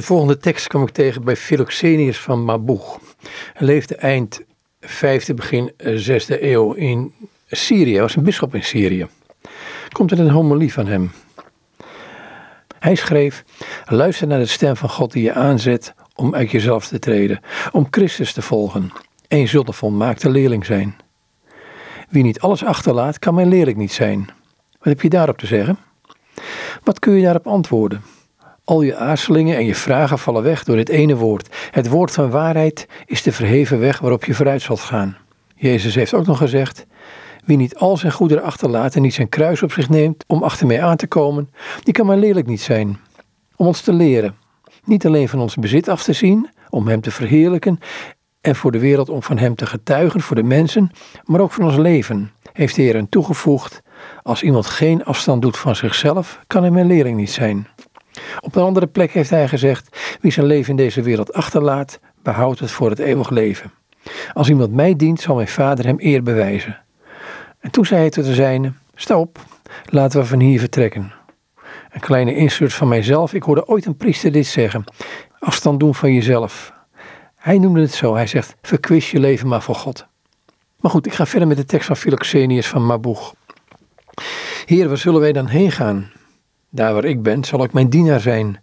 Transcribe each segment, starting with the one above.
De volgende tekst kwam ik tegen bij Philoxenius van Maboeg. Hij leefde eind 5e, begin 6e eeuw in Syrië. Hij was een bisschop in Syrië. Komt er een homilie van hem. Hij schreef: Luister naar de stem van God die je aanzet om uit jezelf te treden, om Christus te volgen. En je zult een volmaakte leerling zijn. Wie niet alles achterlaat, kan mijn leerling niet zijn. Wat heb je daarop te zeggen? Wat kun je daarop antwoorden? Al je aarzelingen en je vragen vallen weg door dit ene woord. Het woord van waarheid is de verheven weg waarop je vooruit zult gaan. Jezus heeft ook nog gezegd: Wie niet al zijn goederen achterlaat en niet zijn kruis op zich neemt om achter mij aan te komen, die kan mijn leerlijk niet zijn. Om ons te leren, niet alleen van ons bezit af te zien, om Hem te verheerlijken en voor de wereld om van Hem te getuigen voor de mensen, maar ook van ons leven, heeft de Heer hen toegevoegd. Als iemand geen afstand doet van zichzelf, kan hij mijn leerling niet zijn. Op een andere plek heeft hij gezegd: Wie zijn leven in deze wereld achterlaat, behoudt het voor het eeuwig leven. Als iemand mij dient, zal mijn vader hem eer bewijzen. En toen zei hij tot de zijne: Sta op, laten we van hier vertrekken. Een kleine insert van mijzelf. Ik hoorde ooit een priester dit zeggen: Afstand doen van jezelf. Hij noemde het zo. Hij zegt: Verkwis je leven maar voor God. Maar goed, ik ga verder met de tekst van Philoxenius van Maboeg. Heer, waar zullen wij dan heen gaan? Daar waar ik ben, zal ik mijn dienaar zijn,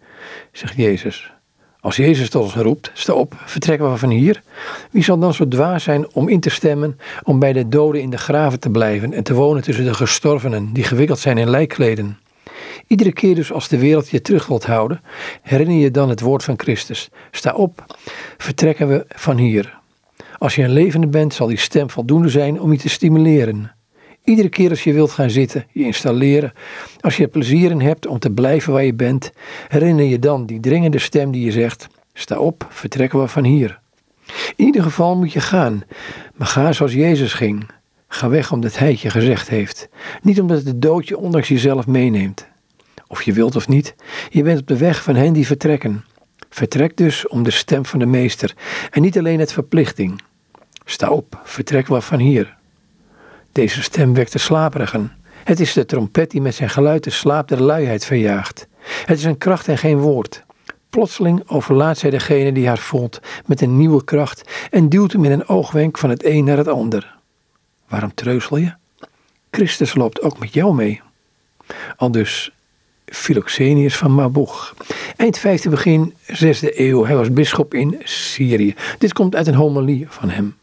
zegt Jezus. Als Jezus tot ons roept, sta op, vertrekken we van hier. Wie zal dan zo dwaas zijn om in te stemmen om bij de doden in de graven te blijven en te wonen tussen de gestorvenen die gewikkeld zijn in lijkkleden? Iedere keer dus als de wereld je terug wilt houden, herinner je dan het woord van Christus. Sta op, vertrekken we van hier. Als je een levende bent, zal die stem voldoende zijn om je te stimuleren. Iedere keer als je wilt gaan zitten, je installeren, als je er plezier in hebt om te blijven waar je bent, herinner je dan die dringende stem die je zegt: Sta op, vertrekken we van hier. In ieder geval moet je gaan, maar ga zoals Jezus ging. Ga weg omdat Hij het je gezegd heeft. Niet omdat de dood je ondanks jezelf meeneemt. Of je wilt of niet, je bent op de weg van hen die vertrekken. Vertrek dus om de stem van de Meester en niet alleen het verplichting. Sta op, vertrek we van hier. Deze stem wekt de slaperigen. Het is de trompet die met zijn geluid de slaap der luiheid verjaagt. Het is een kracht en geen woord. Plotseling overlaat zij degene die haar voelt met een nieuwe kracht en duwt hem in een oogwenk van het een naar het ander. Waarom treuzel je? Christus loopt ook met jou mee. Al dus Philoxenius van Maboeg. Eind 5e, begin 6e eeuw. Hij was bisschop in Syrië. Dit komt uit een homilie van hem.